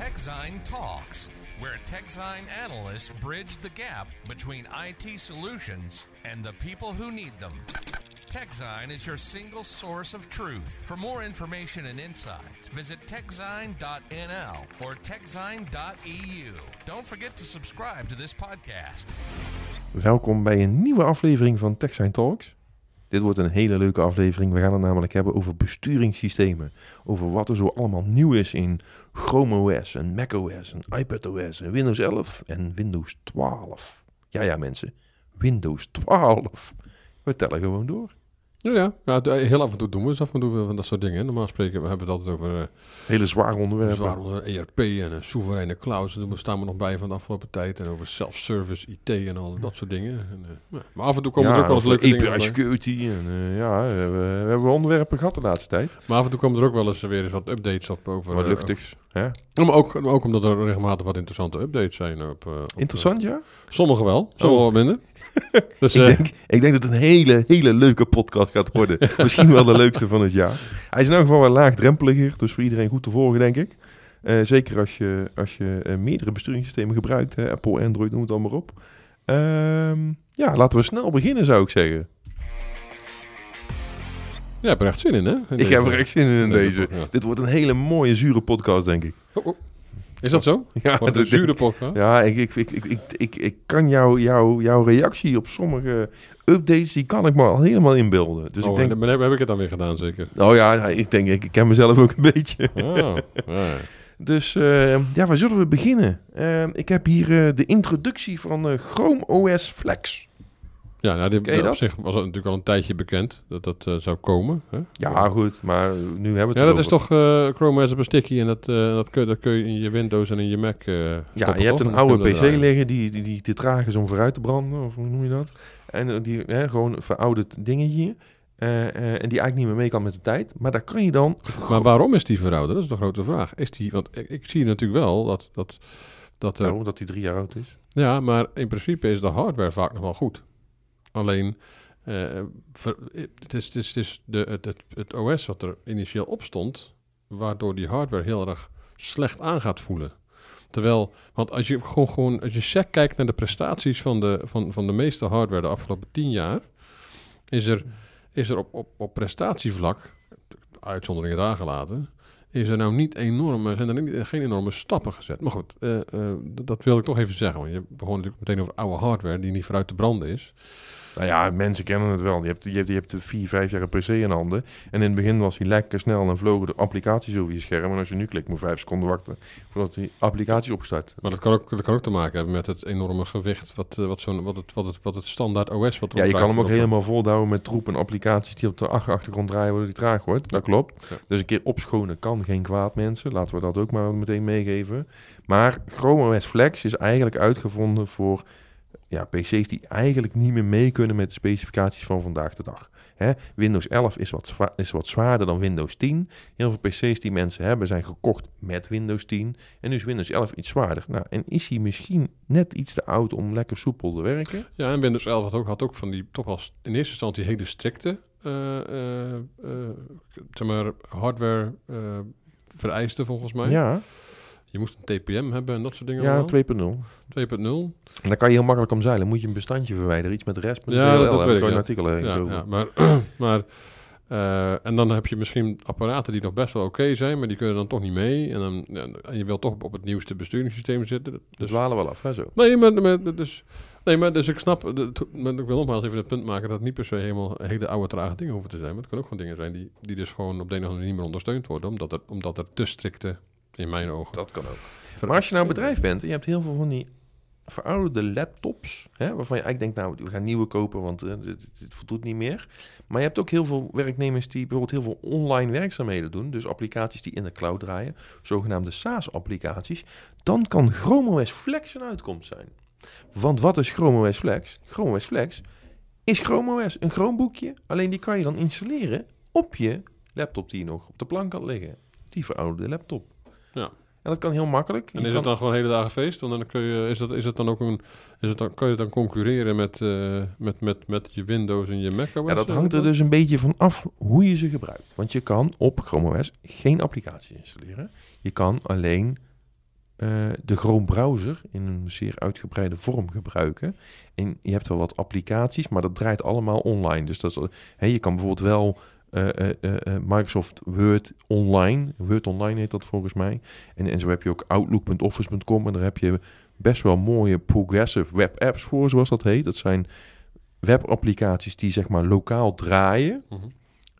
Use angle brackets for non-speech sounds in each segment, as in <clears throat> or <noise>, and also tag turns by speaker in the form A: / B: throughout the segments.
A: TechZine Talks, where TechZine analysts bridge the gap between IT solutions and the people who need them. TechZine is your single source of truth. For more information and insights, visit techzine.nl or techzine.eu. Don't forget to subscribe to this podcast.
B: Welkom bij een nieuwe aflevering van TechSign Talks. Dit wordt een hele leuke aflevering. We gaan het namelijk hebben over besturingssystemen. Over wat er zo allemaal nieuw is in Chrome OS en Mac OS en iPad OS en Windows 11 en Windows 12. Ja, ja mensen, Windows 12. We tellen gewoon door.
C: Ja, ja. ja het- heel af en toe doen we eens af en toe van dat soort dingen. Normaal spreken we hebben het altijd over eh
B: Hele zware onderwerpen.
C: zwaar onder ERP en een soevereine cloud. Daar staan we nog bij van de afgelopen tijd. En over self-service, IT en al dat soort dingen. En, eh, ja. Maar af en toe komen er ook wel eens leuke
B: API
C: dingen
B: security. En, eh, ja, we hebben, we hebben onderwerpen gehad de laatste tijd.
C: Maar af en toe komen er ook wel eens weer eens wat updates op over...
B: Wat
C: eh,
B: luchtigs. hè?
C: Ja, maar ook, maar ook omdat er regelmatig wat interessante updates zijn. Op, eh, op,
B: Interessant, ja?
C: eh, sommige wel, sommige
B: Oh.
C: wel minder. <laughs> dus,
B: Ik
C: eh,
B: denk, ik denk dat het een hele, hele leuke podcast gaat worden. <laughs> Misschien wel de leukste van het jaar. Hij is in elk geval wel laagdrempeliger, dus voor iedereen goed te volgen, denk ik. Eh, zeker als je, als je eh, meerdere besturingssystemen gebruikt, hè, Apple, Android, noem het allemaal op. Ehm, ja, laten we snel beginnen, zou ik zeggen.
C: ja, je hebt er echt zin in, hè? In
B: ik heb er echt zin in, in deze.
C: ja.
B: Dit wordt een hele mooie, zure podcast, denk ik.
C: Oh, oh. Is dat zo? <laughs>
B: Ja,
C: een
B: dat-
C: zure podcast?
B: ja ik, ik, ik, ik, ik, ik, kan jou, jou, jouw reactie op sommige updates, die kan ik me al helemaal inbeelden. Dus
C: oh,
B: ik denk,
C: maar heb ik het dan weer gedaan, zeker?
B: oh ja, ik denk, ik, ken mezelf ook een beetje.
C: Ah, ja. <laughs>
B: Dus eh, ja, waar zullen we beginnen? Eh, ik heb hier eh, de introductie van Chrome OS Flex.
C: Ja, nou, dit, op
B: dat?
C: zich was het natuurlijk al een tijdje bekend dat dat eh, zou komen. Hè?
B: Ja, goed, maar nu hebben we het
C: Ja, dat is toch eh, Chrome op een sticky en dat, eh, dat, kun, dat kun je in je Windows en in je Mac
B: Ja, je hebt een oude
C: kun
B: PC liggen die, die, die te traag is om vooruit te branden, of hoe noem je dat? En die hè, gewoon verouderd dingetje. eh, en die eigenlijk niet meer mee kan met de tijd. Maar daar kan je dan...
C: Maar waarom is die verouderd? Dat is de grote vraag. Is die, want ik, ik zie natuurlijk wel dat, dat, dat er...
B: Nou, omdat die drie jaar oud is.
C: Ja, maar in principe is de hardware vaak nog wel goed. Alleen, eh, het, de, het, het, OS wat er initieel op stond, waardoor die hardware heel erg slecht aan gaat voelen. Terwijl, want als je gewoon, gewoon als je kijkt naar de prestaties van de, van, van de meeste hardware de afgelopen tien jaar, is er, is er op, op, op prestatievlak, uitzonderingen daar gelaten, is er nou niet enorme, zijn er niet, geen enorme stappen gezet. Maar goed, eh, eh, dat wil ik toch even zeggen. Want je begon natuurlijk meteen over oude hardware die niet vooruit te branden is.
B: Nou ja, mensen kennen het wel. Je hebt, je hebt, je hebt vier, vijf jaar een PC in handen. En in het begin was hij lekker snel en vlogen de applicaties over je scherm. En als je nu klikt, moet vijf seconden wachten voordat die applicatie opstart.
C: Maar dat kan ook, dat kan ook te maken hebben met het enorme gewicht wat, eh, wat, zo'n, wat, het, wat, het, wat het standaard OS wat
B: Ja, je kan hem ook helemaal voldouwen met troep en applicaties die op de ach- achtergrond draaien, waardoor die traag wordt. Dat klopt.
C: Ja.
B: Dus een keer opschonen kan geen kwaad, mensen. Laten we dat ook maar meteen meegeven. Maar Chrome OS Flex is eigenlijk uitgevonden voor ja, PC's die eigenlijk niet meer mee kunnen met de specificaties van vandaag de dag. Hè? Windows 11 is wat, is wat zwaarder dan Windows 10. Heel veel PC's die mensen hebben zijn gekocht met Windows 10. En nu is Windows 11 iets zwaarder. Nou, en is hij misschien net iets te oud om lekker soepel te werken?
C: Ja, en Windows 11 had ook, had ook van die toch wel in eerste instantie hele strikte eh, eh, eh, zeg maar hardware vereisten volgens mij.
B: Ja,
C: Je moest een TPM hebben en dat soort dingen.
B: ja
C: allemaal.
B: 2.0.
C: 2.0.
B: En daar kan je heel makkelijk om zeilen. Moet je een bestandje verwijderen. Iets met rest.dll.
C: Ja, dat- dat weet
B: ik een
C: ja.
B: ergens
C: Ja, maar, <clears throat> maar eh, en dan heb je misschien apparaten die nog best wel oké zijn, maar die kunnen dan toch niet mee. En, dan, ja, en je wilt toch op het nieuwste besturingssysteem zitten.
B: Dus dwalen wel af, hè, zo.
C: nee, maar, maar, dus, nee, maar dus ik snap, maar ik wil nogmaals even het punt maken dat het niet per se helemaal hele oude trage dingen hoeven te zijn. Maar het kunnen ook gewoon dingen zijn die, die dus gewoon op de een of andere manier niet meer ondersteund worden, omdat er, omdat er te strikte, in mijn ogen.
B: Dat kan ook. Maar als je nou een bedrijf bent en je hebt heel veel van die verouderde laptops, hè, waarvan je eigenlijk denkt, nou, we gaan nieuwe kopen, want eh, dit, dit- dit voldoet niet meer. Maar je hebt ook heel veel werknemers die bijvoorbeeld heel veel online werkzaamheden doen, dus applicaties die in de cloud draaien, zogenaamde SaaS-applicaties. Dan kan Chrome OS Flex een uitkomst zijn. Want wat is Chrome OS Flex? Chrome OS Flex is Chrome OS, een Chromeboekje, alleen die kan je dan installeren op je laptop die je nog op de plank had liggen. Die verouderde laptop.
C: Ja.
B: En dat kan heel makkelijk.
C: En is
B: kan-
C: het dan gewoon hele dagen feest? Want dan kun je, is, dat, is het dan ook een, is het dan, kan je dan concurreren met, eh, met, met, met je Windows en je Mac OS?
B: Ja, dat hangt er dus een beetje van af hoe je ze gebruikt. Want je kan op Chrome OS geen applicatie installeren. Je kan alleen eh, de Chrome browser in een zeer uitgebreide vorm gebruiken. En je hebt wel wat applicaties, maar dat draait allemaal online. Dus dat is, je kan bijvoorbeeld wel eh, eh, eh, Microsoft Word online, Word online heet dat volgens mij. En, en zo heb je ook Outlook.office.com en daar heb je best wel mooie progressive web apps voor, zoals dat heet. Dat zijn webapplicaties die zeg maar lokaal draaien
C: Mhm.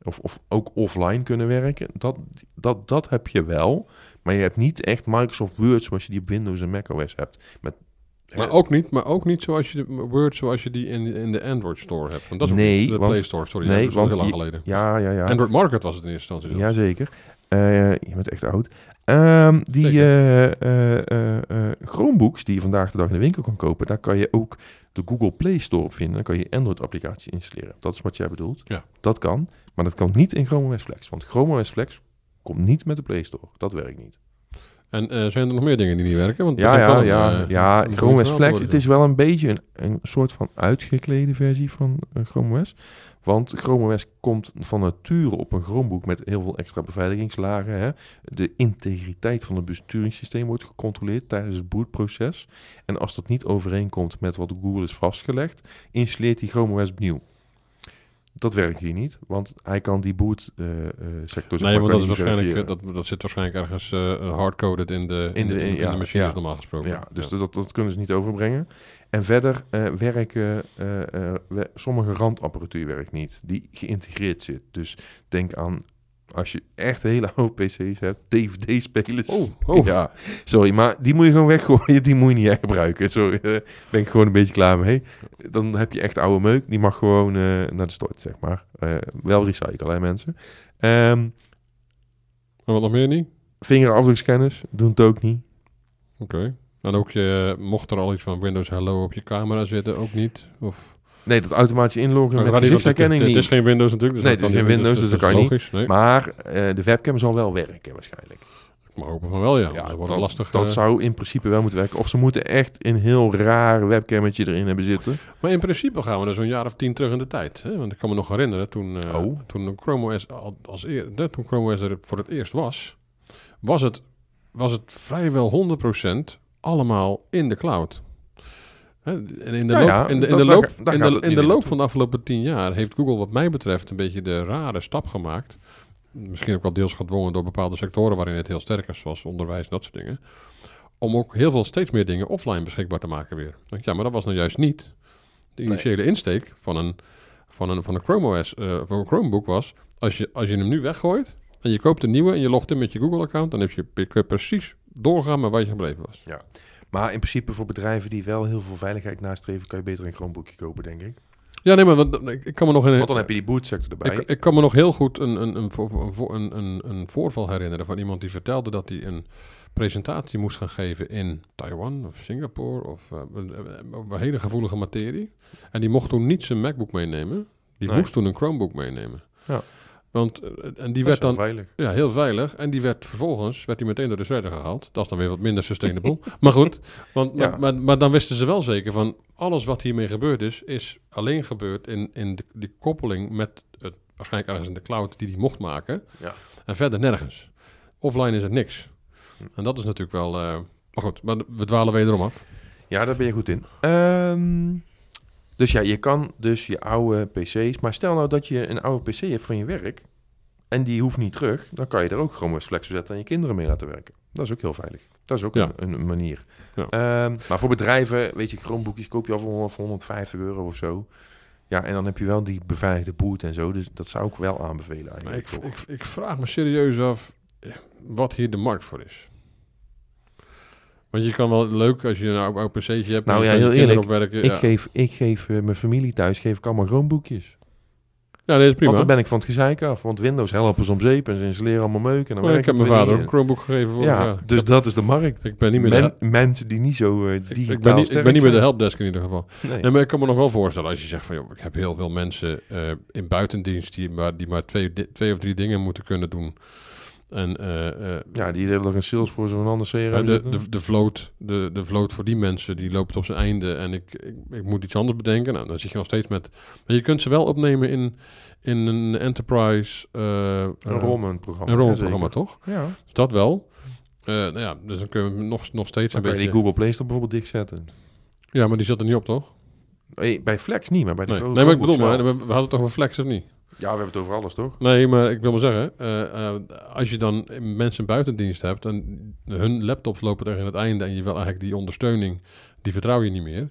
B: of, of ook offline kunnen werken. Dat, dat, dat heb je wel. Maar je hebt niet echt Microsoft Word zoals je die op Windows en macOS hebt. Met,
C: Maar ook niet, maar ook niet zoals je de Word zoals je die in, in de Android Store hebt. Want dat is
B: Nee,
C: de
B: want-
C: Play Store, sorry.
B: nee,
C: dat is al
B: want
C: heel lang geleden.
B: Ja, ja, ja.
C: Android Market was het in eerste instantie.
B: Jazeker. Eh je bent echt oud. Ehm, die eh, eh, eh, eh, Chromebooks die je vandaag de dag in de winkel kan kopen, daar kan je ook de Google Play Store op vinden. Dan kan je Android-applicatie installeren. Dat is wat jij bedoelt.
C: Ja.
B: Dat kan, maar dat kan niet in Chrome OS Flex. Want Chrome OS Flex komt niet met de Play Store. Dat werkt niet.
C: En eh, zijn er nog meer dingen die niet werken? Want
B: Ja, ja, ja,
C: een, eh,
B: ja. Chrome OS het is wel een beetje een, een soort van uitgeklede versie van eh, Chrome OS. Want Chrome OS komt van nature op een Chromebook met heel veel extra beveiligingslagen. Hè. De integriteit van het besturingssysteem wordt gecontroleerd tijdens het bootproces. En als dat niet overeenkomt met wat Google is vastgelegd, installeert hij Chrome OS opnieuw. Dat werkt hier niet, want hij kan die boot eh, eh, sector zeg
C: Nee,
B: maar,
C: want dat, is
B: hij
C: waarschijnlijk, dat, dat zit waarschijnlijk ergens eh hardcoded in de, in
B: de-
C: in
B: ja,
C: de machines
B: ja.
C: normaal gesproken.
B: Ja, dus Dat, dat kunnen ze niet overbrengen. En verder werken we- sommige randapparatuur werkt niet, die geïntegreerd zit. Dus denk aan als je echt hele oude PC's hebt, DVD-spelers.
C: Oh, <laughs> oh.
B: Ja, sorry, maar die moet je gewoon weggooien. Die moet je niet echt gebruiken. Sorry, eh, ben ik gewoon een beetje klaar mee. Dan heb je echt oude meuk. Die mag gewoon eh, naar de stort, zeg maar. Eh, wel recyclen, hè, mensen. Ehm
C: En wat nog meer niet?
B: vingerafdrukscanners doen het ook niet.
C: Oké. En ook je, mocht er al iets van Windows Hello op je camera zitten, ook niet? Of,
B: Nee, dat automatisch inloggen
C: Nou,
B: met
C: gaat niet, het,
B: gezichtsherkenning
C: is geen Windows natuurlijk. Dus
B: Nee, het is geen Windows, dus dat kan niet. Maar eh, de webcam zal wel werken waarschijnlijk.
C: ik mag hopen van wel, ja. dat wordt
B: dat,
C: lastig.
B: dat
C: eh.
B: zou in principe wel moeten werken. Of ze moeten echt een heel raar webcammetje erin hebben zitten.
C: Maar in principe gaan we er zo'n jaar of tien terug in de tijd. Hè? Want ik kan me nog herinneren, toen, eh,
B: Oh.
C: toen Chrome OS, al- als eer, toen Chrome OS er voor het eerst was, was het, was het vrijwel 100% allemaal in de cloud. En in de
B: Ja,
C: loop,
B: ja,
C: in de, in
B: dat-
C: de
B: daar
C: loop, in de, in de van de afgelopen tien jaar heeft Google wat mij betreft een beetje de rare stap gemaakt. Misschien ook wel deels gedwongen door bepaalde sectoren waarin het heel sterk is, zoals onderwijs en dat soort dingen. Om ook heel veel, steeds meer dingen offline beschikbaar te maken weer. Ja, maar dat was nou juist niet de
B: Nee.
C: initiële insteek van een, van een, van een Chrome OS, eh, van een Chromebook was, als je, als je hem nu weggooit en je koopt een nieuwe en je logt in met je Google-account, dan heb je, precies doorgaan met waar je gebleven was.
B: Maar in principe voor bedrijven die wel heel veel veiligheid nastreven... kan je beter een Chromebookje kopen, denk ik.
C: Ja, nee, maar wat- ik, kan me nog in
B: Want dan heb je die bootsector erbij.
C: Ik, ik kan me nog heel goed een, een, een, een, een, een voorval herinneren van iemand die vertelde dat hij een presentatie moest gaan geven in Taiwan of Singapore of eh, een- een- hele gevoelige materie. En die mocht toen niet zijn MacBook meenemen. Die
B: Nee.
C: moest toen een Chromebook meenemen.
B: Ja.
C: Want eh, en die werd dan
B: veilig.
C: ja, heel veilig. En die werd vervolgens werd die meteen door de shredder gehaald. Dat is dan weer wat minder sustainable. <laughs> maar goed, want,
B: Ja.
C: maar, maar, maar dan wisten ze wel zeker van alles wat hiermee gebeurd is, is alleen gebeurd in, in de, die koppeling met het waarschijnlijk ergens in de cloud die die mocht maken.
B: Ja.
C: En verder nergens. Offline is er niks.
B: Hm.
C: En dat is natuurlijk wel. eh, maar goed, maar we dwalen wederom af.
B: Ja, daar ben je goed in. Ehm, dus ja, je kan dus je oude PC's... Maar stel nou dat je een oude PC hebt van je werk... en die hoeft niet terug... dan kan je er ook Chrome OS Flex zetten... en je kinderen mee laten werken. Dat is ook heel veilig. Dat is ook
C: Ja.
B: een, een manier.
C: Ja.
B: Ehm, maar voor bedrijven, weet je, Chromebookjes koop je al voor 100, voor 150 euro of zo. Ja, en dan heb je wel die beveiligde boot en zo. Dus dat zou ik wel aanbevelen eigenlijk.
C: ik, ik, ik vraag me serieus af wat hier de markt voor is. Want je kan wel leuk als je een oude, oude PC'tje hebt.
B: Nou ja, heel eerlijk,
C: werken.
B: ik
C: ja.
B: geef, ik geef eh, mijn familie thuis geef ik allemaal Chromebookjes.
C: ja, dat is prima.
B: Want dan ben ik van het gezeik af. Want Windows helpen ze om zeep en ze installeren allemaal meuk. En dan
C: ik heb mijn vader ook een Chromebook gegeven. Voor
B: Ja,
C: ja.
B: dus dat is de markt.
C: Ik ben niet meer de,
B: Men- mensen die niet zo eh
C: ik,
B: digitaal
C: ik ben niet, ik ben niet meer de helpdesk in ieder geval.
B: Nee.
C: Nee, maar ik kan me nog wel voorstellen als je zegt van... Joh, ik heb heel veel mensen eh, in buitendienst die maar, die maar twee, twee of drie dingen moeten kunnen doen. En eh, eh,
B: Ja, die hebben nog een Salesforce of een ander CRM
C: Maar de, de, de, vloot, de, de vloot voor die mensen, die loopt op zijn einde. En ik, ik, ik moet iets anders bedenken. Nou, dan zit je nog steeds met... Maar je kunt ze wel opnemen in, in een enterprise... eh,
B: een
C: eh,
B: rollenprogramma.
C: Een rollenprogramma, toch?
B: Ja.
C: Dus dat wel. Eh, nou ja, dus dan kunnen we nog, nog steeds een beetje...
B: die Google Play Store bijvoorbeeld dichtzetten.
C: Ja, maar die zat er niet op, toch?
B: Bij Flex niet, maar bij de
C: Nee, nee maar ik bedoel maar, we, we hadden het toch over Flex of niet?
B: Ja, we hebben het over alles, toch?
C: Nee, maar ik wil maar zeggen, eh, eh, als je dan mensen buitendienst hebt en hun laptops lopen tegen het einde en je wil eigenlijk die ondersteuning, die vertrouw je niet meer,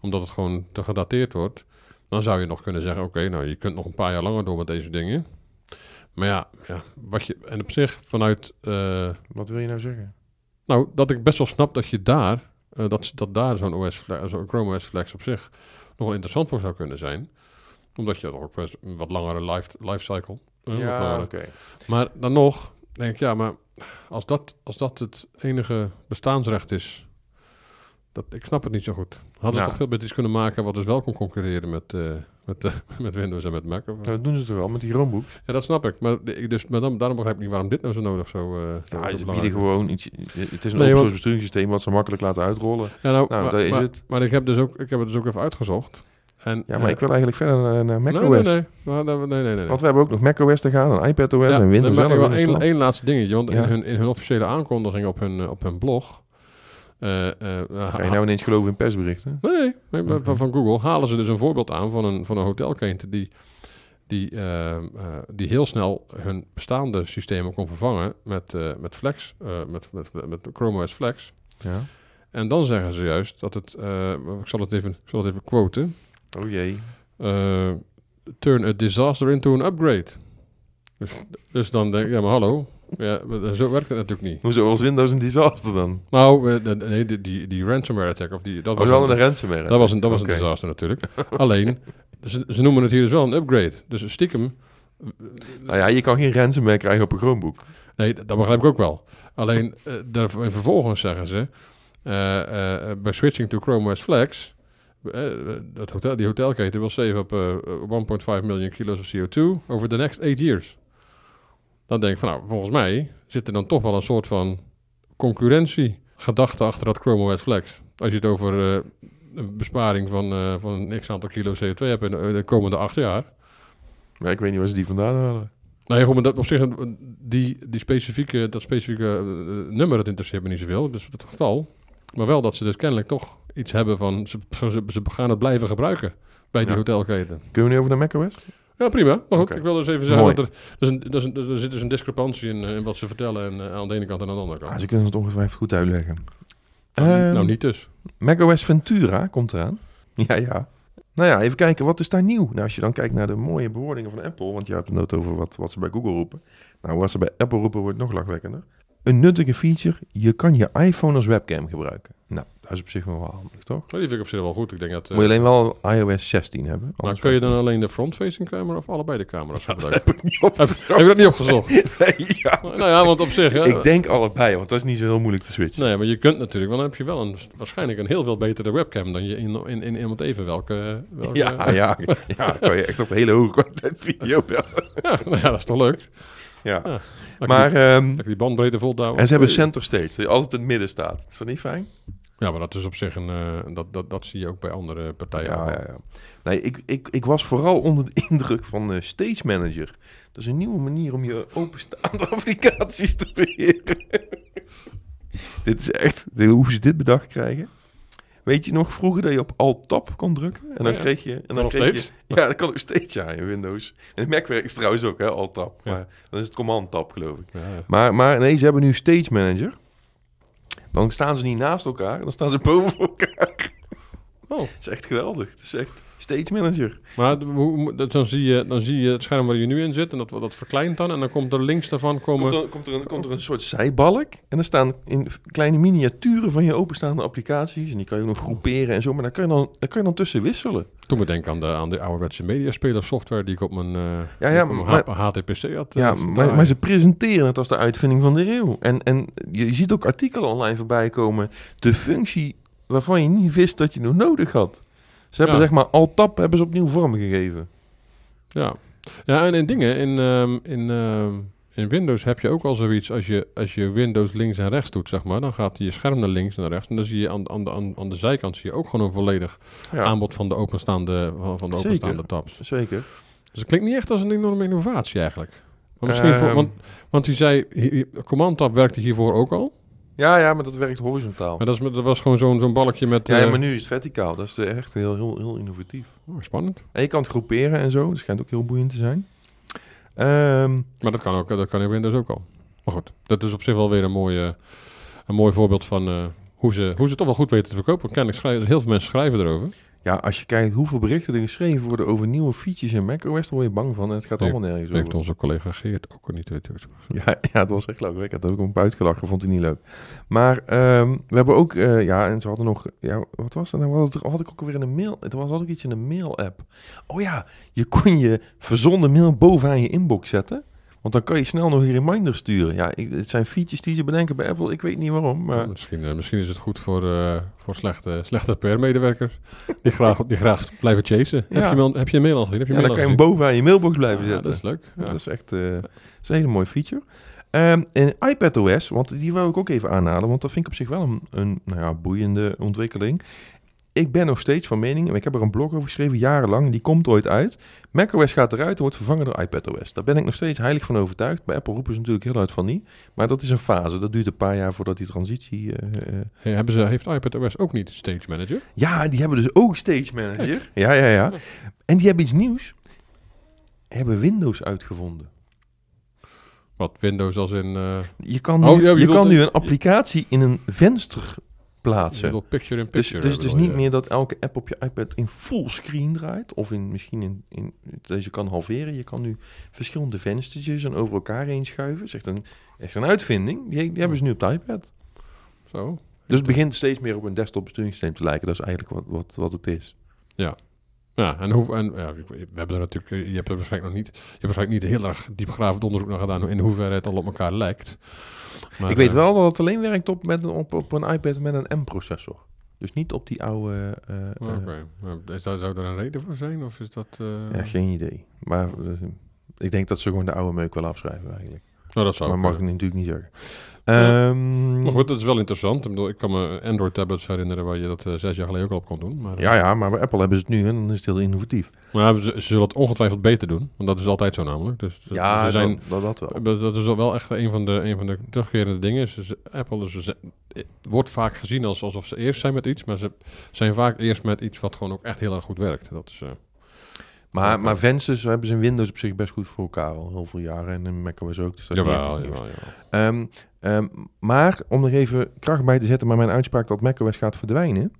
C: omdat het gewoon te gedateerd wordt, dan zou je nog kunnen zeggen, oké, nou je kunt nog een paar jaar langer door met deze dingen. Maar ja, ja wat je, en op zich vanuit, eh,
B: Wat wil je nou zeggen?
C: nou, dat ik best wel snap dat je daar, dat, dat daar zo'n OS, zo'n Chrome OS Flex op zich nog wel interessant voor zou kunnen zijn. Omdat je toch ook best een wat langere life, lifecycle.
B: ja, oké.
C: maar dan nog, denk ik, ja, maar als dat, als dat het enige bestaansrecht is, dat, ik snap het niet zo goed. Hadden ze
B: Ja.
C: toch veel beter iets kunnen maken wat dus wel kon concurreren met, eh, met, eh, <laughs> met Windows en met Mac? Of-
B: Nou, dat doen ze toch wel met die Chromebooks?
C: Ja, dat snap ik. Maar, ik dus, maar dan, daarom begrijp ik niet waarom dit nou zo nodig zo, eh zo-
B: Ja,
C: zo
B: ze bieden gewoon iets... Het is een
C: Nee,
B: open besturingssysteem wat ze makkelijk laten uitrollen.
C: Ja, nou,
B: Nou,
C: maar,
B: daar is
C: maar,
B: het.
C: maar ik heb, dus ook, ik heb het dus ook even uitgezocht. En,
B: Ja, maar
C: eh,
B: ik wil eigenlijk verder naar, naar macOS.
C: Nee, nee, nee. Nee, nee, nee.
B: Want we hebben ook nog macOS te gaan, en iPadOS
C: Ja,
B: en Windows
C: maar
B: 11.
C: wel één,
B: 12.
C: één laatste dingetje. Want
B: Ja.
C: in, hun, in hun officiële aankondiging op hun, eh, op hun blog... eh,
B: Ga je nou ineens geloven in persberichten?
C: Nee, nee, van, van Google halen ze dus een voorbeeld aan van een, van een hotelketen die, die, die heel snel hun bestaande systemen kon vervangen met, met Flex, eh, met, met, met Chrome OS Flex.
B: Ja.
C: En dan zeggen ze juist dat het, ik zal het even, ik zal het even quoten,
B: Oh jee.
C: eh, turn a disaster into an upgrade. Dus, dus dan denk ik, ja maar hallo, ja, maar zo werkt het natuurlijk niet.
B: Hoezo was Windows een disaster dan?
C: Nou, eh, nee, die, die, die ransomware attack, of die, dat
B: Dat
C: was
B: wel
C: een-
B: een ransomware.
C: Dat was een, dat was een disaster natuurlijk. <laughs> Alleen, ze, ze noemen het hier dus wel een upgrade. Dus stiekem...
B: Nou ja, je kan geen ransomware krijgen op een Chromebook.
C: Nee, dat dat begrijp ik ook wel. Alleen, eh daar, en vervolgens zeggen ze... eh, eh, bij switching to Chrome OS Flex... eh, dat hotel, die hotelketen wil save op eh, 1.5 miljoen kilo's of CO2 over the next 8 years. Dan denk ik van, nou, volgens mij zit er dan toch wel een soort van concurrentiegedachte achter dat Chrome OS Flex. Als je het over eh, een besparing van, eh, van een x aantal kilo CO2 hebt in de, de komende acht jaar.
B: Maar ik weet niet waar ze die vandaan halen.
C: Nee, goed, maar dat op zich, die, die specifieke, dat specifieke nummer, dat interesseert me niet zoveel, dus het getal. Maar wel dat ze dus kennelijk toch iets hebben van, ze, ze, ze gaan het blijven gebruiken bij die
B: Ja.
C: hotelketen.
B: Kunnen we nu over naar macOS?
C: Ja, prima. Maar goed, ik wil dus even zeggen
B: Mooi.
C: dat er, er, is een, er, is een, er zit dus een discrepantie in, eh, in wat ze vertellen en, eh, aan de ene kant en aan de andere kant.
B: Ah, ze kunnen het ongetwijfeld goed uitleggen.
C: nou,
B: Ehm,
C: nou, niet dus.
B: macOS Ventura komt eraan. <laughs> Ja, ja. Nou ja, even kijken, wat is daar nieuw? Nou, als je dan kijkt naar de mooie bewoordingen van Apple, want je hebt het net over wat, wat ze bij Google roepen. Nou, wat ze bij Apple roepen wordt nog lachwekkender. Een nuttige feature, je kan je iPhone als webcam gebruiken. Nou, dat is op zich wel handig, toch?
C: Die vind ik op zich wel goed. Ik denk dat... eh,
B: Moet je alleen wel iOS 16 hebben.
C: maar kun je dan alleen de front-facing camera of allebei de camera's <laughs> gebruiken?
B: heb ik niet
C: heb, heb je dat niet opgezocht? <laughs>
B: Nee, ja.
C: nou ja, want op zich... Hè,
B: Ik denk allebei, want dat is niet zo heel moeilijk te switchen.
C: Nee, maar je kunt natuurlijk, want dan heb je wel een, waarschijnlijk een heel veel betere webcam dan je in, in, in iemand even welke... welke
B: Ja, ja, ja, kan je echt op hele hoge kwaliteit video <laughs> bellen.
C: ja, nou ja, dat is toch leuk.
B: Ja.
C: Ja. Dat
B: Maar,
C: die,
B: ehm,
C: die bandbreedte volhouden.
B: en ze hebben center stage, je altijd in het midden staat. Is dat niet fijn?
C: Ja, maar dat is op zich een... eh, dat, dat, dat zie je ook bij andere partijen.
B: Ja, ja, ja. Nee, ik, ik, ik was vooral <laughs> onder de indruk van eh, Stage Manager. Dat is een nieuwe manier om je openstaande <laughs> applicaties te beheren. <laughs> dit is echt, de- hoe ze dit bedacht krijgen. Weet je nog vroeger dat je op Alt-Tab kon drukken? En dan
C: Ja.
B: kreeg je... En dan kreeg
C: steeds?
B: Je, ja, dat kan ook steeds, ja, in Windows. En Mac werkt trouwens ook, hè, Alt-Tab.
C: Ja.
B: Maar dan is het Command-Tab, geloof ik. Maar, maar nee, ze hebben nu Stage Manager. Dan staan ze niet naast elkaar, dan staan ze boven elkaar.
C: Oh. <laughs>
B: Dat is echt geweldig. Het is echt Stage Manager.
C: Maar hoe, dan, zie je, dan zie je het scherm waar je nu in zit en dat, dat verkleint dan. En dan komt er links daarvan komen...
B: Komt er, komt, er een, komt er een soort zijbalk. En er staan in kleine miniaturen van je openstaande applicaties. En die kan je ook nog groeperen en zo. Maar daar kan je dan, daar kan je dan tussen wisselen.
C: Toen me denken aan de, aan de ouderwetse mediaspeler software die ik op mijn, eh,
B: Ja, ja,
C: op mijn
B: maar-
C: H- HTPC had.
B: Ja,
C: eh,
B: maar, maar ze presenteren het als de uitvinding van de eeuw. En, en je, je ziet ook artikelen online voorbij komen. De functie waarvan je niet wist dat je nog nodig had. Ze hebben
C: Ja.
B: zeg maar Alt-Tab hebben ze opnieuw vormgegeven.
C: Ja, ja en in dingen, in, ehm, in, ehm, in Windows heb je ook al zoiets als je, als je Windows links en rechts doet, zeg maar. Dan gaat je scherm naar links en naar rechts. En dan zie je aan, aan, de, aan, aan de zijkant zie je ook gewoon een volledig
B: Ja,
C: aanbod van de openstaande, van, van de
B: Zeker.
C: openstaande tabs.
B: zeker.
C: Dus het klinkt niet echt als een enorme innovatie eigenlijk. Maar misschien voor,
B: Ehm.
C: want, want hij zei, Command Tab werkte hiervoor ook al.
B: Ja, ja, maar dat werkt horizontaal.
C: Maar dat, is, dat was gewoon zo'n zo'n balkje met...
B: Ja,
C: eh,
B: maar nu is het verticaal. Dat is echt heel, heel, heel innovatief.
C: oh, spannend.
B: En je kan het groeperen en zo. Dat schijnt ook heel boeiend te zijn. Ehm,
C: Maar dat kan ook, dat kan in Windows ook al. Maar goed, dat is op zich wel weer een mooi, eh, een mooi voorbeeld van eh, hoe, ze, hoe ze het toch wel goed weten te verkopen. Kennelijk schrijven, heel veel mensen schrijven erover.
B: Ja, als je kijkt hoeveel berichten er geschreven worden over nieuwe features in macOS, dan word je bang van. En het gaat
C: Nee,
B: allemaal nergens
C: Heeft
B: over.
C: onze collega Geert ook al niet weten.
B: Ja, <laughs> ja, het was echt leuk. Ik had ook een uitgelachen, vond hij niet leuk. Maar ehm, we hebben ook, eh, ja, en ze hadden nog, ja, wat was dat nou? Had, had ik ook alweer in een mail? Het was ik iets in een mail-app. Oh ja, je kon je verzonden mail bovenaan je inbox zetten. Want dan kan je snel nog een reminder sturen. Ja, ik, het zijn features die ze bedenken bij Apple. Ik weet niet waarom, maar...
C: misschien, eh, misschien is het goed voor, eh, voor slechte, slechte PR-medewerkers die graag, die graag blijven chasen.
B: Ja.
C: Heb, je mail, heb je een mail al gezien? Heb je
B: Ja, dan kan je hem bovenaan je mailbox blijven zetten.
C: dat is leuk.
B: Dat is echt eh, dat is een hele mooie feature. Ehm en iPadOS, want die wou ik ook even aanhalen, want dat vind ik op zich wel een, een nou ja, boeiende ontwikkeling. Ik ben nog steeds van mening, en ik heb er een blog over geschreven, jarenlang, en die komt ooit uit. macOS gaat eruit en wordt vervangen door iPadOS. Daar ben ik nog steeds heilig van overtuigd. Bij Apple roepen ze natuurlijk heel uit van niet. Maar dat is een fase, dat duurt een paar jaar voordat die transitie... eh, eh,
C: Hey, hebben ze, heeft iPadOS ook niet Stage Manager?
B: ja, die hebben dus ook Stage Manager. Ja, ja, ja. En die hebben iets nieuws. Hebben Windows uitgevonden.
C: Wat, Windows als in... eh
B: Je kan nu,
C: Oh, ja, je
B: kan nu
C: een
B: applicatie in een venster
C: ik
B: plaatsen.
C: bedoel picture in
B: Dus,
C: picture.
B: dus het is niet meer dat elke app op je iPad in full screen draait. Of in, misschien in, in, deze kan halveren. Je kan nu verschillende venstertjes en over elkaar heen schuiven. Echt een, echt een uitvinding. Die, die hebben ze nu op de iPad.
C: Zo.
B: Dus het begint steeds meer op een desktop besturingssysteem te lijken. Dat is eigenlijk wat, wat, wat het is.
C: Ja, en, hoe, en ja, we hebben er natuurlijk, eh, je hebt er waarschijnlijk nog niet, je hebt waarschijnlijk niet heel erg diepgravend onderzoek naar gedaan in hoeverre het al op elkaar lijkt. Maar,
B: ik weet
C: eh,
B: wel dat het alleen werkt op, met een, op, op een iPad met een M-processor. Dus niet op die oude... eh,
C: Oké, zou er een reden voor zijn? Of is dat...
B: Ja, geen idee. Maar ik denk dat ze gewoon de oude meuk wel afschrijven eigenlijk.
C: nou, dat zou
B: maar mag ik natuurlijk niet zeggen. Ehm,
C: Maar goed, dat is wel interessant. Ik, bedoel, ik kan me Android-tablets herinneren waar je dat eh, zes jaar geleden ook al op kon doen. Maar,
B: ja, ja, maar bij Apple hebben ze het nu en dan is het heel innovatief.
C: maar ze, ze zullen het ongetwijfeld beter doen. Want dat is altijd zo namelijk. Dus
B: Ja,
C: ze zijn,
B: dat, dat, dat wel.
C: Dat is wel echt een van de, een van de terugkerende dingen. Apple is, ze- wordt vaak gezien als, alsof ze eerst zijn met iets, maar ze zijn vaak eerst met iets wat gewoon ook echt heel erg goed werkt. Dat is, eh,
B: Maar, maar vensters hebben ze in Windows op zich best goed voor elkaar al heel veel jaren. En in macOS ook. Dus dat
C: jawel, jawel, jawel.
B: Ehm, ehm, maar om er even kracht bij te zetten met mijn uitspraak dat macOS gaat verdwijnen.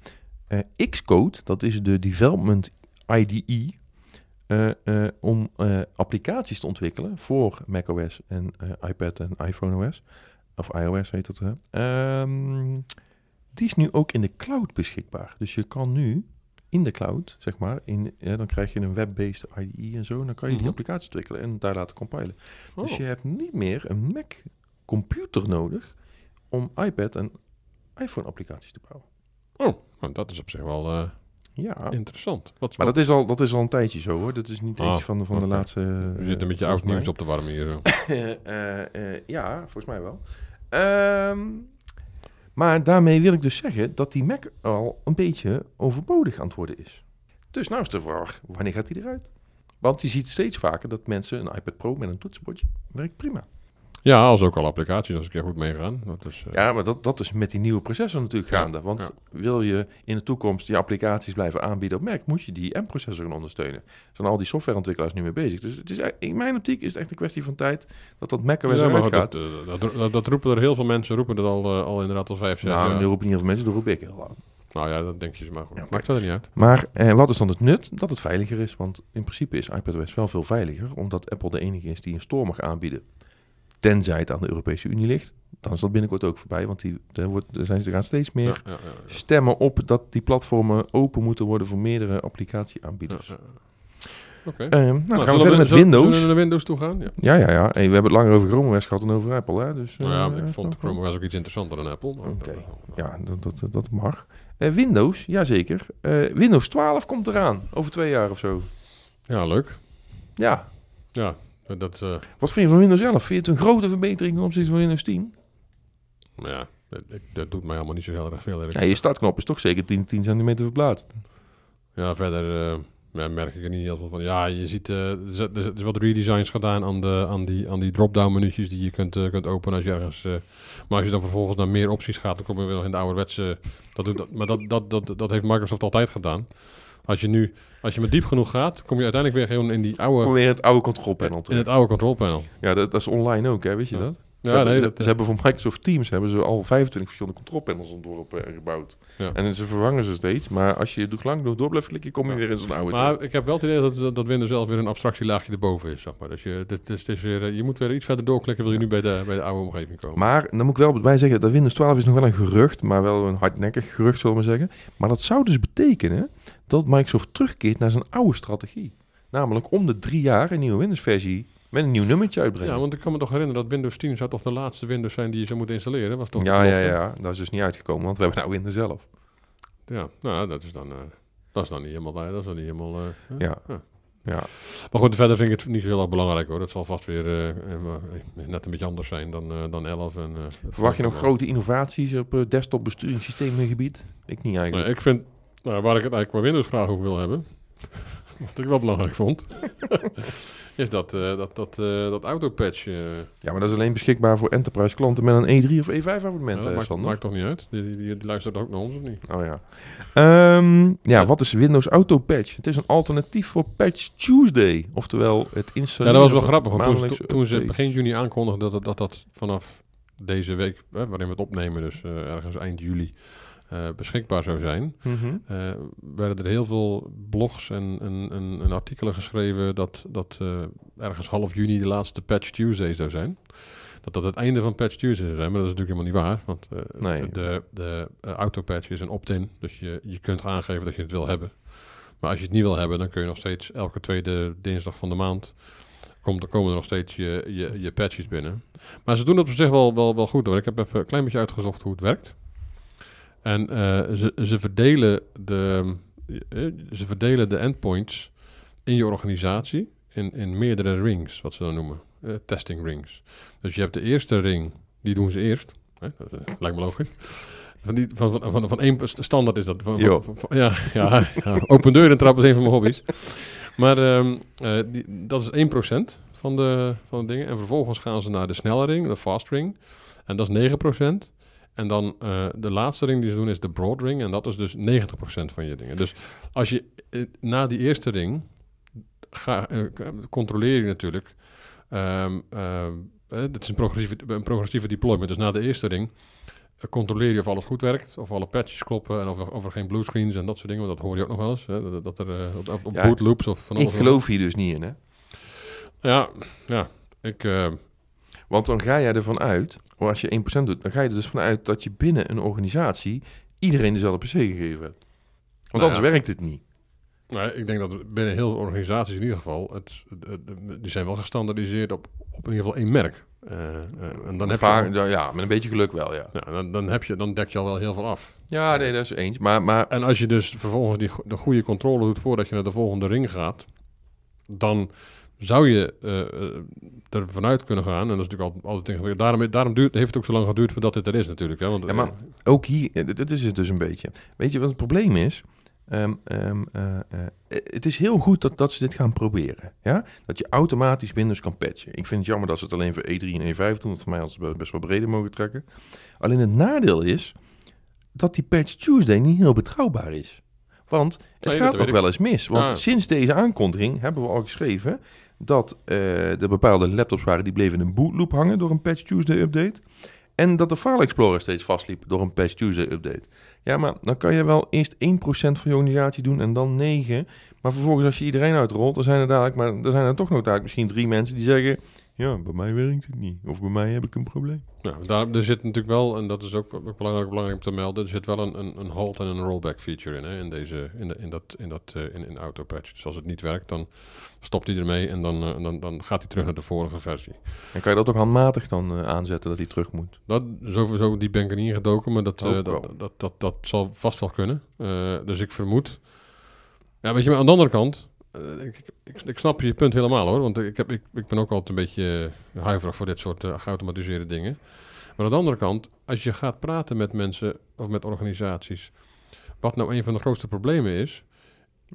B: eh, Xcode, dat is de Development IDE, eh, eh, om applicaties te ontwikkelen voor macOS en iPad en iPhone OS. Of iOS heet dat. Ehm, die is nu ook in de cloud beschikbaar. Dus je kan nu in de cloud, zeg maar, in, ja, dan krijg je een web-based IDE en zo. En dan kan je die
C: Mhm.
B: applicatie ontwikkelen en daar laten compilen. Dus
C: Oh.
B: je hebt niet meer een Mac computer nodig om iPad en iPhone applicaties te bouwen.
C: Oh, nou, dat is op zich wel eh,
B: Ja,
C: interessant. Wat,
B: maar dat is, al, dat is al een tijdje zo hoor. Dat is niet
C: Ah,
B: iets van, de- van de laatste...
C: je zit een beetje oud nieuws op te warmen hier. Zo. <laughs>
B: Eh, eh, ja, volgens mij wel. Ehm, maar daarmee wil ik dus zeggen dat die Mac al een beetje overbodig aan het worden is. Dus nou is de vraag, wanneer gaat die eruit? Want je ziet steeds vaker dat mensen een iPad Pro met een toetsenbordje werkt prima.
C: Ja, als ook al applicaties als een keer goed meegaan. Dat is, eh,
B: Ja, maar dat, dat is met die nieuwe processor natuurlijk
C: Ja,
B: gaande. Want wil je in de toekomst die applicaties blijven aanbieden op Mac, moet je die M-processor gaan ondersteunen. Daar zijn al die softwareontwikkelaars nu mee bezig. Dus het is, e- in mijn optiek is het echt een kwestie van tijd dat dat
C: ja, maar
B: eruit
C: goed,
B: gaat.
C: dat, dat, dat, dat roepen er heel veel mensen, roepen dat al, eh, al inderdaad al vijf, zes
B: nou,
C: jaar.
B: nu roepen niet heel veel mensen, dat roep ik heel lang.
C: Nou ja, dat denk je ze maar goed.
B: Ja.
C: Maakt verder niet uit.
B: Maar eh, wat is dan het nut? Dat het veiliger is. Want in principe is iPadOS wel veel veiliger, omdat Apple de enige is die een store mag aanbieden. Tenzij het aan de Europese Unie ligt. Dan is dat binnenkort ook voorbij, want die, er, wordt, er zijn, er gaan steeds meer
C: Ja, ja, ja, ja.
B: stemmen op dat die platformen open moeten worden voor meerdere applicatieaanbieders.
C: Ja, ja. Oké.
B: Eh, nou, dan gaan we verder met Windows.
C: Zullen we naar Windows toe gaan? Ja.
B: Ja, ja, ja. Hey, we hebben het langer over Chrome OS gehad dan over Apple. Hè? Dus,
C: nou ja,
B: eh,
C: ik vond Chrome OS ook iets interessanter dan Apple.
B: Oké. Ja, dat, dat, dat mag. Eh, Windows, jazeker. Eh Windows 12 komt eraan. Over twee jaar of zo.
C: Ja, leuk.
B: Ja.
C: Ja, dat, eh,
B: Wat vind je van Windows 11? Vind je het een grote verbetering ten opzichte van Windows 10?
C: maar ja, dat, doet mij helemaal niet zo heel erg veel.
B: Ja, je startknop is toch zeker 10, 10 centimeter verplaatst.
C: Ja, verder, eh, Ja, merk ik er niet heel veel van. Ja, je ziet, eh, er is- er wat redesigns gedaan aan, de, aan die, aan die drop-down menu'tjes die je kunt, eh, kunt openen als je ergens... eh, maar als je dan vervolgens naar meer opties gaat, dan kom je weer nog in de ouderwetse... Dat doet, dat, maar dat, dat, dat, dat heeft Microsoft altijd gedaan. Als je nu, als je maar diep genoeg gaat, kom je uiteindelijk weer gewoon in die
B: Kom
C: oude...
B: weer in het oude control panel
C: In het oude control panel.
B: Ja, dat, dat is online ook, hè, weet je
C: Ja.
B: dat?
C: Ja,
B: ze, hebben,
C: nee,
B: ze,
C: dat,
B: ze hebben voor Microsoft Teams hebben ze al 25 verschillende controlpanels ontworpen en gebouwd.
C: Ja.
B: En ze vervangen ze steeds. Maar als je lang genoeg door blijft klikken, kom je weer in zo'n oude
C: Maar ik heb wel het idee dat, dat Windows zelf weer een abstractielaagje erboven is, zeg maar. Dus je, dit, is- weer, eh, je moet weer iets verder doorklikken, wil je nu bij de, bij de oude omgeving komen.
B: Maar dan moet ik wel bij zeggen, dat Windows 12 is nog wel een gerucht, maar wel een hardnekkig gerucht, zullen we maar zeggen. Maar dat zou dus betekenen dat Microsoft terugkeert naar zijn oude strategie. Namelijk om de drie jaar een nieuwe Windows-versie met een nieuw nummertje uitbrengen.
C: Ja, want ik kan me toch herinneren dat Windows 10 zou toch de laatste Windows zijn die je zou moeten installeren? Was toch
B: ja, ja, ja, dat is dus niet uitgekomen, want we hebben nou Windows zelf.
C: Ja, nou, dat is dan, eh, dat is dan niet helemaal, dat is dan niet helemaal... eh?
B: Ja.
C: Ja.
B: Ja.
C: Maar goed, verder vind ik het niet zo heel erg belangrijk hoor. Dat zal vast weer eh, net een beetje anders zijn dan, dan 11. En,
B: Verwacht je nog grote innovaties op desktop besturingssysteemgebied? Ik niet eigenlijk.
C: Nee, ik vind, nou, waar ik het eigenlijk qua Windows graag over wil hebben, wat ik wel belangrijk vond, <laughs> is dat, eh, dat, dat, eh, dat autopatch. eh
B: Ja, maar dat is alleen beschikbaar voor enterprise klanten met een E3 of E5 abonnement,
C: ja, dat
B: eh,
C: maakt,
B: Sander.
C: maakt toch niet uit? Die, die, die, die luistert ook naar ons of niet?
B: Oh ja. Ehm, ja, wat is Windows Auto Patch? Het is een alternatief voor Patch Tuesday. Oftewel het
C: Ja,
B: installeren
C: dat was wel
B: van
C: grappig. Want toen,
B: maandelijkse
C: toen, toen ze
B: updates.
C: begin juni aankondigden dat, dat dat vanaf deze week, hè, waarin we het opnemen, dus eh, ergens eind juli, eh, beschikbaar zou zijn,
B: Mhm.
C: eh, werden er heel veel blogs en, en, en, en artikelen geschreven dat, dat eh, ergens half juni de laatste Patch Tuesday zou zijn. Dat dat het einde van Patch Tuesday zou zijn, maar dat is natuurlijk helemaal niet waar. Want
B: Nee.
C: de, de autopatch is een opt-in, dus je, je kunt aangeven dat je het wil hebben. Maar als je het niet wil hebben, dan kun je nog steeds elke tweede dinsdag van de maand komt, er komen er nog steeds je, je, je patches binnen. Maar ze doen het op zich wel, wel, wel goed hoor. Ik heb even een klein beetje uitgezocht hoe het werkt. En eh, ze, ze, verdelen de, eh, ze verdelen de endpoints in je organisatie in, in meerdere rings, wat ze dan noemen. eh, testing rings. Dus je hebt de eerste ring, die doen ze eerst. Hè? Dat, lijkt me logisch. Van, die, van, van, van, van één standaard is dat. Van, ja, ja, ja, open deur en trap is een van mijn hobby's. Maar ehm, eh, die, dat is 1% van de, van de dingen. En vervolgens gaan ze naar de snelle ring, de fast ring. En dat is 9%. En dan eh, de laatste ring die ze doen is de broad ring. En dat is dus 90% van je dingen. Dus als je eh, na die eerste ring ga, eh, controleer je natuurlijk. ehm ehm, eh, het is een progressieve, een progressieve deployment. Dus na de eerste ring controleer je of alles goed werkt. Of alle patches kloppen. En of er, of er geen bluescreens en dat soort dingen. Want dat hoor je ook nog wel eens. Hè, dat, er op, op, op
B: Ja,
C: boot loops of van alles.
B: Ik geloof hier dus niet in, hè?
C: Ja, ja. Ik,
B: Want dan ga jij ervan uit, als je 1% doet, dan ga je er dus vanuit dat je binnen een organisatie iedereen dezelfde PC gegeven hebt. Want
C: Nou
B: anders
C: ja.
B: werkt het niet.
C: nou, ik denk dat binnen heel veel organisaties in ieder geval... Het, het- het- die zijn wel gestandaardiseerd op, op in ieder geval één merk. Eh, eh, en dan heb, je,
B: ja, ja, met een beetje geluk wel, ja.
C: dan, dan, heb je, dan dek je al wel heel veel af.
B: Ja, nee, dat is eens. Maar, maar
C: En als je dus vervolgens die, de goede controle doet voordat je naar de volgende ring gaat, dan zou je eh, eh, er vanuit kunnen gaan. En dat is natuurlijk altijd, altijd ingewikkeld. Daarom, daarom duurt, heeft het ook zo lang geduurd voordat dit er is natuurlijk. Hè? Want,
B: Ja, maar-
C: eh,
B: ook hier, dit dit is het dus een beetje. Weet je wat het probleem is? Ehm, ehm, eh, eh, het is heel goed dat, dat ze dit gaan proberen. Ja? Dat je automatisch Windows kan patchen. Ik vind het jammer dat ze het alleen voor E3 en E5 doen. Want voor mij hadden ze best wel breder mogen trekken. Alleen het nadeel is dat die patch Tuesday niet heel betrouwbaar is. Want het
C: Nee, dat
B: gaat nog
C: ik.
B: wel eens mis. Want
C: Ja.
B: sinds deze aankondiging hebben we al geschreven dat eh, er bepaalde laptops waren die bleven in een bootloop hangen door een patch Tuesday update. En dat de File Explorer steeds vastliep door een Patch Tuesday update. Ja, maar dan kan je wel eerst 1% van je organisatie doen en dan 9. Maar vervolgens als je iedereen uitrolt, dan zijn er dadelijk, maar er zijn er toch nog dadelijk misschien drie mensen die zeggen... Ja, bij mij werkt het niet. Of bij mij heb ik een probleem.
C: Nou, daar, er zit natuurlijk wel, en dat is ook belangrijk, belangrijk om te melden, er zit wel een, een, een halt en een rollback feature in, hè, in, deze, in, de, in dat, in dat eh, in, in autopatch. Dus als het niet werkt, dan stopt hij ermee en dan, eh, dan, dan gaat hij terug naar de vorige versie.
B: En kan je dat ook handmatig dan eh, aanzetten dat hij terug moet?
C: Dat, zo, zo diep ben ik er niet ingedoken, maar dat, dat, dat, dat, dat, zal vast wel kunnen. Dus ik vermoed... Ja, weet je, maar aan de andere kant... eh, ik, ik, ik snap je punt helemaal hoor, want ik, heb, ik, ik ben ook altijd een beetje eh, huiverig voor dit soort eh, geautomatiseerde dingen. Maar aan de andere kant, als je gaat praten met mensen of met organisaties, wat nou een van de grootste problemen is,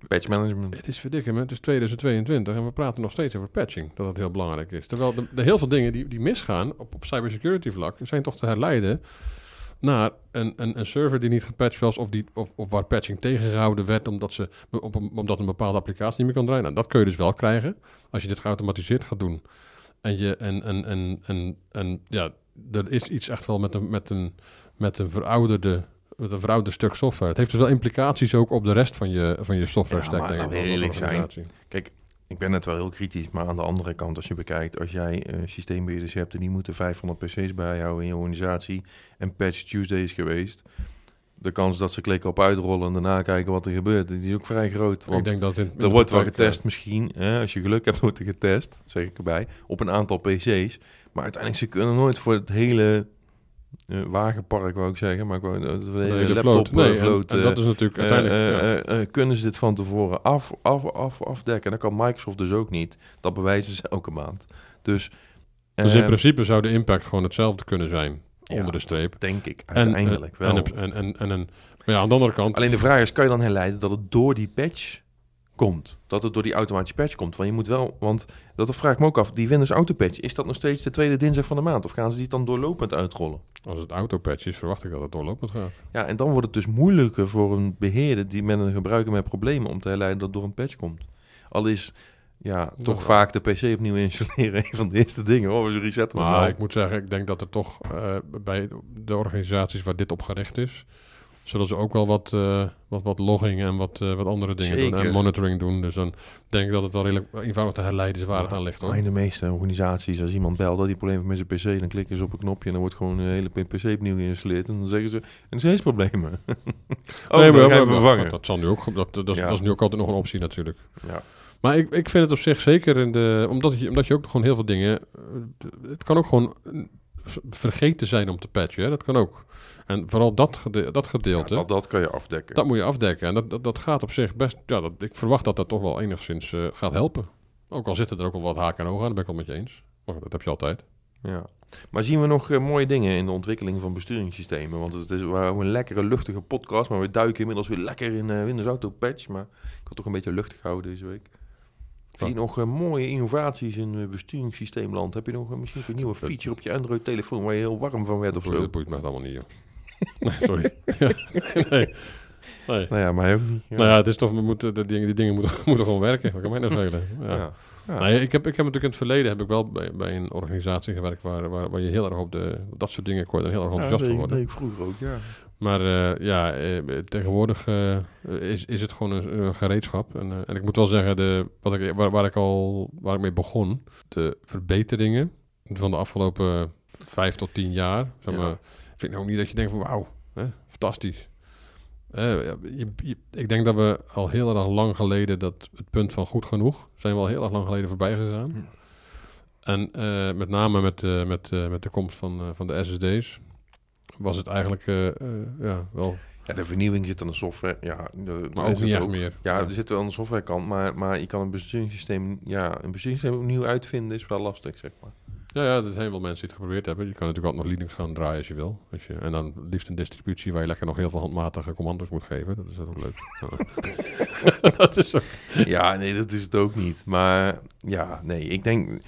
B: Patch management.
C: Het is verdikken, het is 2022 en we praten nog steeds over patching, dat het heel belangrijk is. Terwijl de, de heel veel dingen die, die misgaan op, op cybersecurity vlak, zijn toch te herleiden naar een, een, een server die niet gepatcht was of, die, of, of waar patching tegengehouden werd omdat, ze, op een, omdat een bepaalde applicatie niet meer kan draaien. Nou, dat kun je dus wel krijgen als je dit geautomatiseerd gaat doen. En, je, en, en, en, en, en ja, er is iets echt wel met een, met een, met een verouderde met een verouderd stuk software. Het heeft dus wel implicaties ook op de rest van je, van je software
B: Ja,
C: stack.
B: maar
C: denk ik,
B: eerlijk zijn.
C: organisatie.
B: Ik ben net wel heel kritisch, maar aan de andere kant, als je bekijkt, als jij eh systeembeheerders hebt en die moeten 500 PC's bijhouden in je organisatie en Patch Tuesday is geweest, de kans dat ze klikken op uitrollen en daarna kijken wat er gebeurt, die is ook vrij groot. Want
C: ik denk dat in, in
B: er wordt wel getest misschien, hè, als je geluk hebt <laughs> wordt er getest, zeg ik erbij, op een aantal PC's. Maar uiteindelijk, ze kunnen nooit voor het hele eh, wagenpark, wou ik zeggen, maar gewoon eh, de
C: eh,
B: hele laptop.
C: Nee, en- en,
B: eh,
C: dat is natuurlijk
B: eh,
C: uiteindelijk...
B: eh,
C: ja.
B: eh, eh, kunnen ze dit van tevoren af, af, af, afdekken? Dat kan Microsoft dus ook niet. Dat bewijzen ze <laughs> elke maand. Dus,
C: dus in
B: eh,
C: principe zou de impact gewoon hetzelfde kunnen zijn,
B: Ja.
C: onder de streep.
B: denk ik
C: En,
B: uiteindelijk
C: eh,
B: wel.
C: En, en, en, en, een- maar ja, aan de andere kant...
B: Alleen de vraag is, kan je dan herleiden dat het door die patch komt? Dat het door die automatische patch komt? Want je moet wel, want dat vraag ik me ook af, die Windows Auto patch, is dat nog steeds de tweede dinsdag van de maand? Of gaan ze die dan doorlopend uitrollen?
C: Als het autopatch is, verwacht ik dat het doorlopend gaat.
B: Ja, en dan wordt het dus moeilijker voor een beheerder die met een gebruiker met problemen om te herleiden dat het door een patch komt. Al is ja, toch vaak de PC opnieuw installeren <laughs> een van de eerste dingen. Oh, we resetten
C: Maar
B: nou.
C: ik moet zeggen, ik denk dat er toch eh, bij de organisaties waar dit op gericht is, zullen ze ook wel wat, eh, wat, wat logging en wat, eh, wat andere dingen doen en monitoring doen. Dus dan denk ik dat het wel redelijk eenvoudig te herleiden is waar het aan ligt. Hoor.
B: In de meeste organisaties, als iemand belt dat hij problemen heeft met zijn PC, dan klikken ze op een knopje en dan wordt gewoon een hele PC opnieuw geïnstalleerd. En dan zeggen ze, er zijn problemen. <laughs> oh,
C: Nee, maar-
B: maar,
C: maar-
B: vervangen.
C: Dat, zal nu ook, dat, dat, dat,
B: Ja.
C: dat is nu ook altijd nog een optie natuurlijk.
B: Ja.
C: Maar ik, ik vind het op zich zeker, in de, omdat, je, omdat je ook gewoon heel veel dingen... eh, Het kan ook gewoon vergeten zijn om te patchen. Hè? Dat kan ook. En vooral dat, gede- dat
B: Ja,
C: gedeelte,
B: dat, dat kan je afdekken.
C: dat moet je afdekken. En dat, dat, dat gaat op zich best... Ja, dat, ik verwacht dat dat toch wel enigszins eh, gaat helpen. Ook al zitten er ook wel wat haken en ogen aan, dat ben ik wel met je eens. Maar dat heb je altijd.
B: Ja. Maar zien we nog eh, mooie dingen in de ontwikkeling van besturingssystemen? Want het is wel een lekkere, luchtige podcast. Maar we duiken inmiddels weer lekker in eh, Windows Auto Patch. Maar ik wil toch een beetje luchtig houden deze week. Zie je nog mooie innovaties in besturingssysteemland? Heb je nog misschien een nieuwe feature op je Android-telefoon waar je heel warm van werd of
C: Dat
B: zo?
C: boeit- boeit me allemaal niet, joh. Nee, sorry. <laughs> Ja, nee. nee.
B: Nou ja, mij ook niet. Ja.
C: Nou ja, het is toch, we moeten, de dingen, die dingen moeten, <laughs> moeten gewoon werken. Dat kan mij nou <laughs> schelen. Ja.
B: Ja. Ja.
C: Nee, ik, heb, ik heb natuurlijk in het verleden heb ik wel bij, bij een organisatie gewerkt waar, waar, waar je heel erg op de, dat soort dingen kon je er heel erg
B: Ja,
C: enthousiast van worden.
B: deed ik vroeger ook, ja.
C: Maar eh, ja, eh, tegenwoordig eh, is, is het gewoon een, een gereedschap. En, en ik moet wel zeggen, de, wat ik, waar, waar ik al waar ik mee begon, de verbeteringen van de afgelopen vijf tot tien jaar, zeg
B: Ja.
C: maar, vind nou niet dat je denkt van wauw, hè, fantastisch. Eh, ja, je- je- ik denk dat we al heel erg lang geleden dat het punt van goed genoeg zijn we al heel erg lang geleden voorbij gegaan. En eh, met name met, eh, met, met de komst van, van de SSD's was het eigenlijk ja, wel,
B: Ja, de vernieuwing zit aan de software. Ja, de,
C: maar ook niet meer.
B: Ja, er zit wel aan de softwarekant, maar, maar je kan een besturingssysteem, ja, een besturingssysteem opnieuw uitvinden is wel lastig, zeg maar.
C: Ja, ja, er zijn wel mensen die het geprobeerd hebben. Je kan natuurlijk altijd nog Linux gaan draaien als je wil. Als je, en dan liefst een distributie waar je lekker nog heel veel handmatige commando's moet geven. Dat is ook leuk. <laughs> Dat is ook.
B: Ja, nee, dat is het ook niet. Maar ja, nee, ik denk,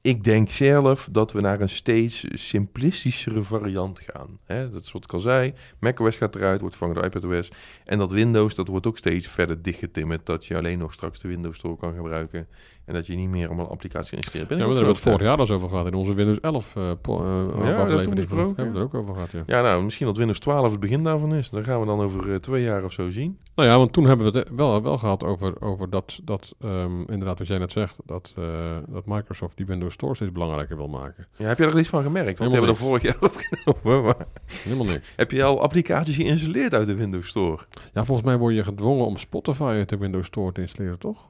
B: ik denk zelf dat we naar een steeds simplistischere variant gaan. Hè? Dat is wat ik al zei. macOS gaat eruit, wordt vervangen door iPadOS. En dat Windows, dat wordt ook steeds verder dichtgetimmerd. Dat je alleen nog straks de Windows Store kan gebruiken. En dat je niet meer allemaal applicaties kan installeren. Ben
C: Ja, daar hebben we het vorig jaar al eens over gehad. In onze Windows 11 eh po- eh,
B: hebben we dat toen besproken?
C: Hebben we het er ook over gehad, ja.
B: Ja, nou, misschien dat Windows 12 het begin daarvan is. Dan gaan we dan over eh, twee jaar of zo zien.
C: Nou ja, want toen hebben we het wel, wel gehad over, over dat, dat ehm, inderdaad wat jij net zegt, dat, eh, dat Microsoft die Windows Store steeds belangrijker wil maken.
B: Ja, heb je er iets van gemerkt? Want we hebben er vorig jaar <laughs> opgenomen. Maar
C: Helemaal niks.
B: heb je al applicaties geïnstalleerd uit de Windows Store?
C: Ja, volgens mij word je gedwongen om Spotify uit de Windows Store te installeren, toch?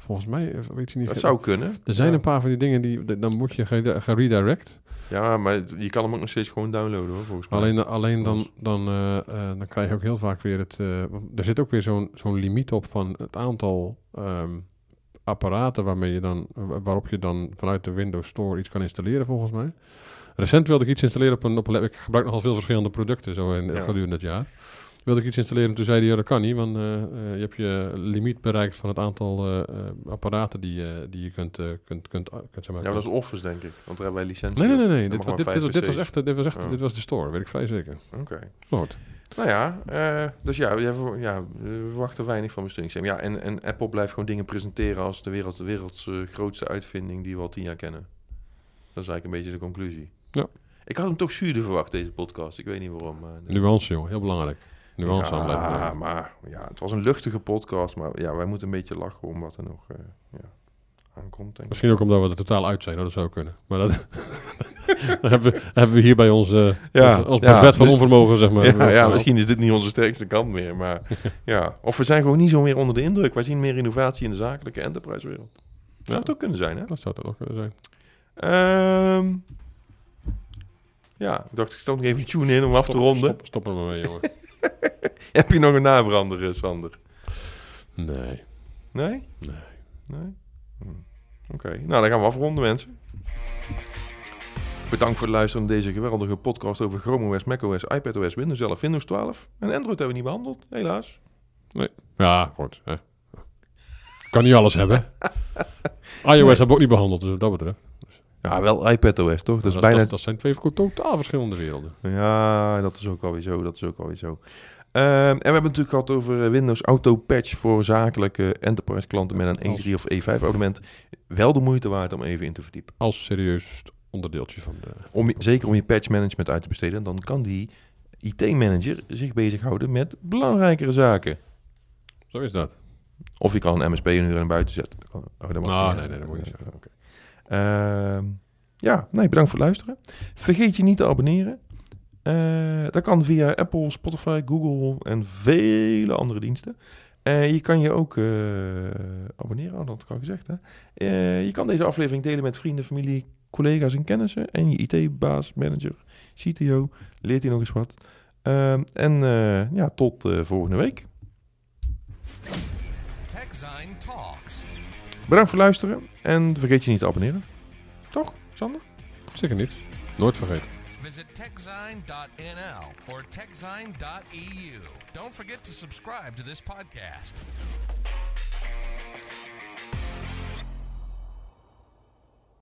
C: Volgens mij, eh, weet je niet.
B: Dat zou kunnen.
C: Er zijn
B: Ja.
C: een paar van die dingen die, dan moet je ge- geredirect.
B: Ja, maar je kan hem ook nog steeds gewoon downloaden hoor, volgens mij.
C: Alleen, alleen dan, dan, eh, eh, dan krijg je ook heel vaak weer het... eh, er zit ook weer zo'n zo'n limiet op van het aantal ehm, apparaten waarmee je dan, wa- waarop je dan vanuit de Windows Store iets kan installeren, volgens mij. Recent wilde ik iets installeren op een, op een Ik gebruik nogal veel verschillende producten zo in,
B: Ja.
C: gedurende het jaar. Wilde ik iets installeren. Toen zei hij, ja, dat kan niet, want eh, eh, je hebt je limiet bereikt van het aantal eh, apparaten die, die je kunt, kunt, kunt, kunt zeg maar,
B: Ja, dat is Office, denk ik. Want daar hebben wij licentie
C: Nee, nee, nee. Dit, dit, dit, was echt, dit was echt,
B: Oh.
C: dit was de store, weet ik vrij zeker.
B: Oké.
C: Lord.
B: Nou ja, dus ja, ja, we verwachten weinig van besturingssysteem. Ja, en, en Apple blijft gewoon dingen presenteren als de, wereld, de werelds grootste uitvinding die we al tien jaar kennen. Dat is eigenlijk een beetje de conclusie.
C: Ja.
B: Ik had hem toch zuurder verwacht, deze podcast. Ik weet niet waarom. Maar,
C: Nuance, jongen, heel belangrijk. Nuance aan blijven brengen.
B: maar ja, het was een luchtige podcast. Maar ja, wij moeten een beetje lachen om wat er nog eh, ja, aankomt. Denk.
C: Misschien ook omdat we er totaal uit zijn, hoor, dat zou kunnen. Maar dat, <laughs> hebben, we, hebben we hier bij ons,
B: Ja, ja,
C: brevet van onvermogen, zeg maar. <laughs>
B: Ja, ja, misschien is dit niet onze sterkste kant meer. Maar <laughs> ja, of we zijn gewoon niet zo meer onder de indruk. Wij zien meer innovatie in de zakelijke enterprise-wereld. Dat zou het ook kunnen zijn, hè?
C: Dat zou het ook kunnen zijn.
B: Ehm, ja, ik dacht, ik stel nog even een tune in om af te ronden.
C: Stop, stop er maar mee, jongen. <laughs>
B: Heb je nog een naverander, eh, Sander?
C: Nee.
B: Nee?
C: Nee.
B: Nee? Hm. Oké, nou dan gaan we afronden, mensen. Bedankt voor het luisteren naar deze geweldige podcast over Chrome OS, macOS, iPadOS, Windows 11, Windows 12. En Android hebben we niet behandeld, helaas.
C: Ja, goed. Hè. <laughs> Kan niet alles hebben. <laughs> iOS hebben we ook niet behandeld, dus wat dat betreft.
B: Ja, wel iPadOS, toch? Dat is
C: dat,
B: bijna...
C: dat, dat zijn twee totaal verschillende werelden.
B: Ja, dat is ook alweer zo. Dat is ook alweer zo. Ehm, en we hebben het natuurlijk gehad over eh, Windows Auto Patch voor zakelijke enterprise klanten met een
C: Als-
B: E3 of E5 abonnement. Wel de moeite waard om even in te verdiepen.
C: Als serieus onderdeeltje van de...
B: Om, zeker om je patch management uit te besteden. Dan kan die IT-manager zich bezighouden met belangrijkere zaken.
C: Zo is dat.
B: Of je kan een MSP een uur en buiten zetten. Oh, dat mag
C: Nou,
B: niet,
C: nee, nee, dat moet je niet zeggen.
B: Oké. Ehm, ja, nee, bedankt voor het luisteren. Vergeet je niet te abonneren. Eh, dat kan via Apple, Spotify, Google en vele andere diensten. Eh, je kan je ook eh, abonneren, oh, dat had ik al gezegd. Je kan deze aflevering delen met vrienden, familie, collega's en kennissen. En je IT-baas, manager, CTO. Leert hij nog eens wat. Ehm, en ja, tot volgende week.
A: TechZine Talks.
B: Bedankt voor het luisteren. En vergeet je niet te abonneren. Toch, Sander?
C: Zeker niet. Nooit vergeten.
A: Visit techzine.nl or techzine.eu. Don't forget to subscribe to this podcast.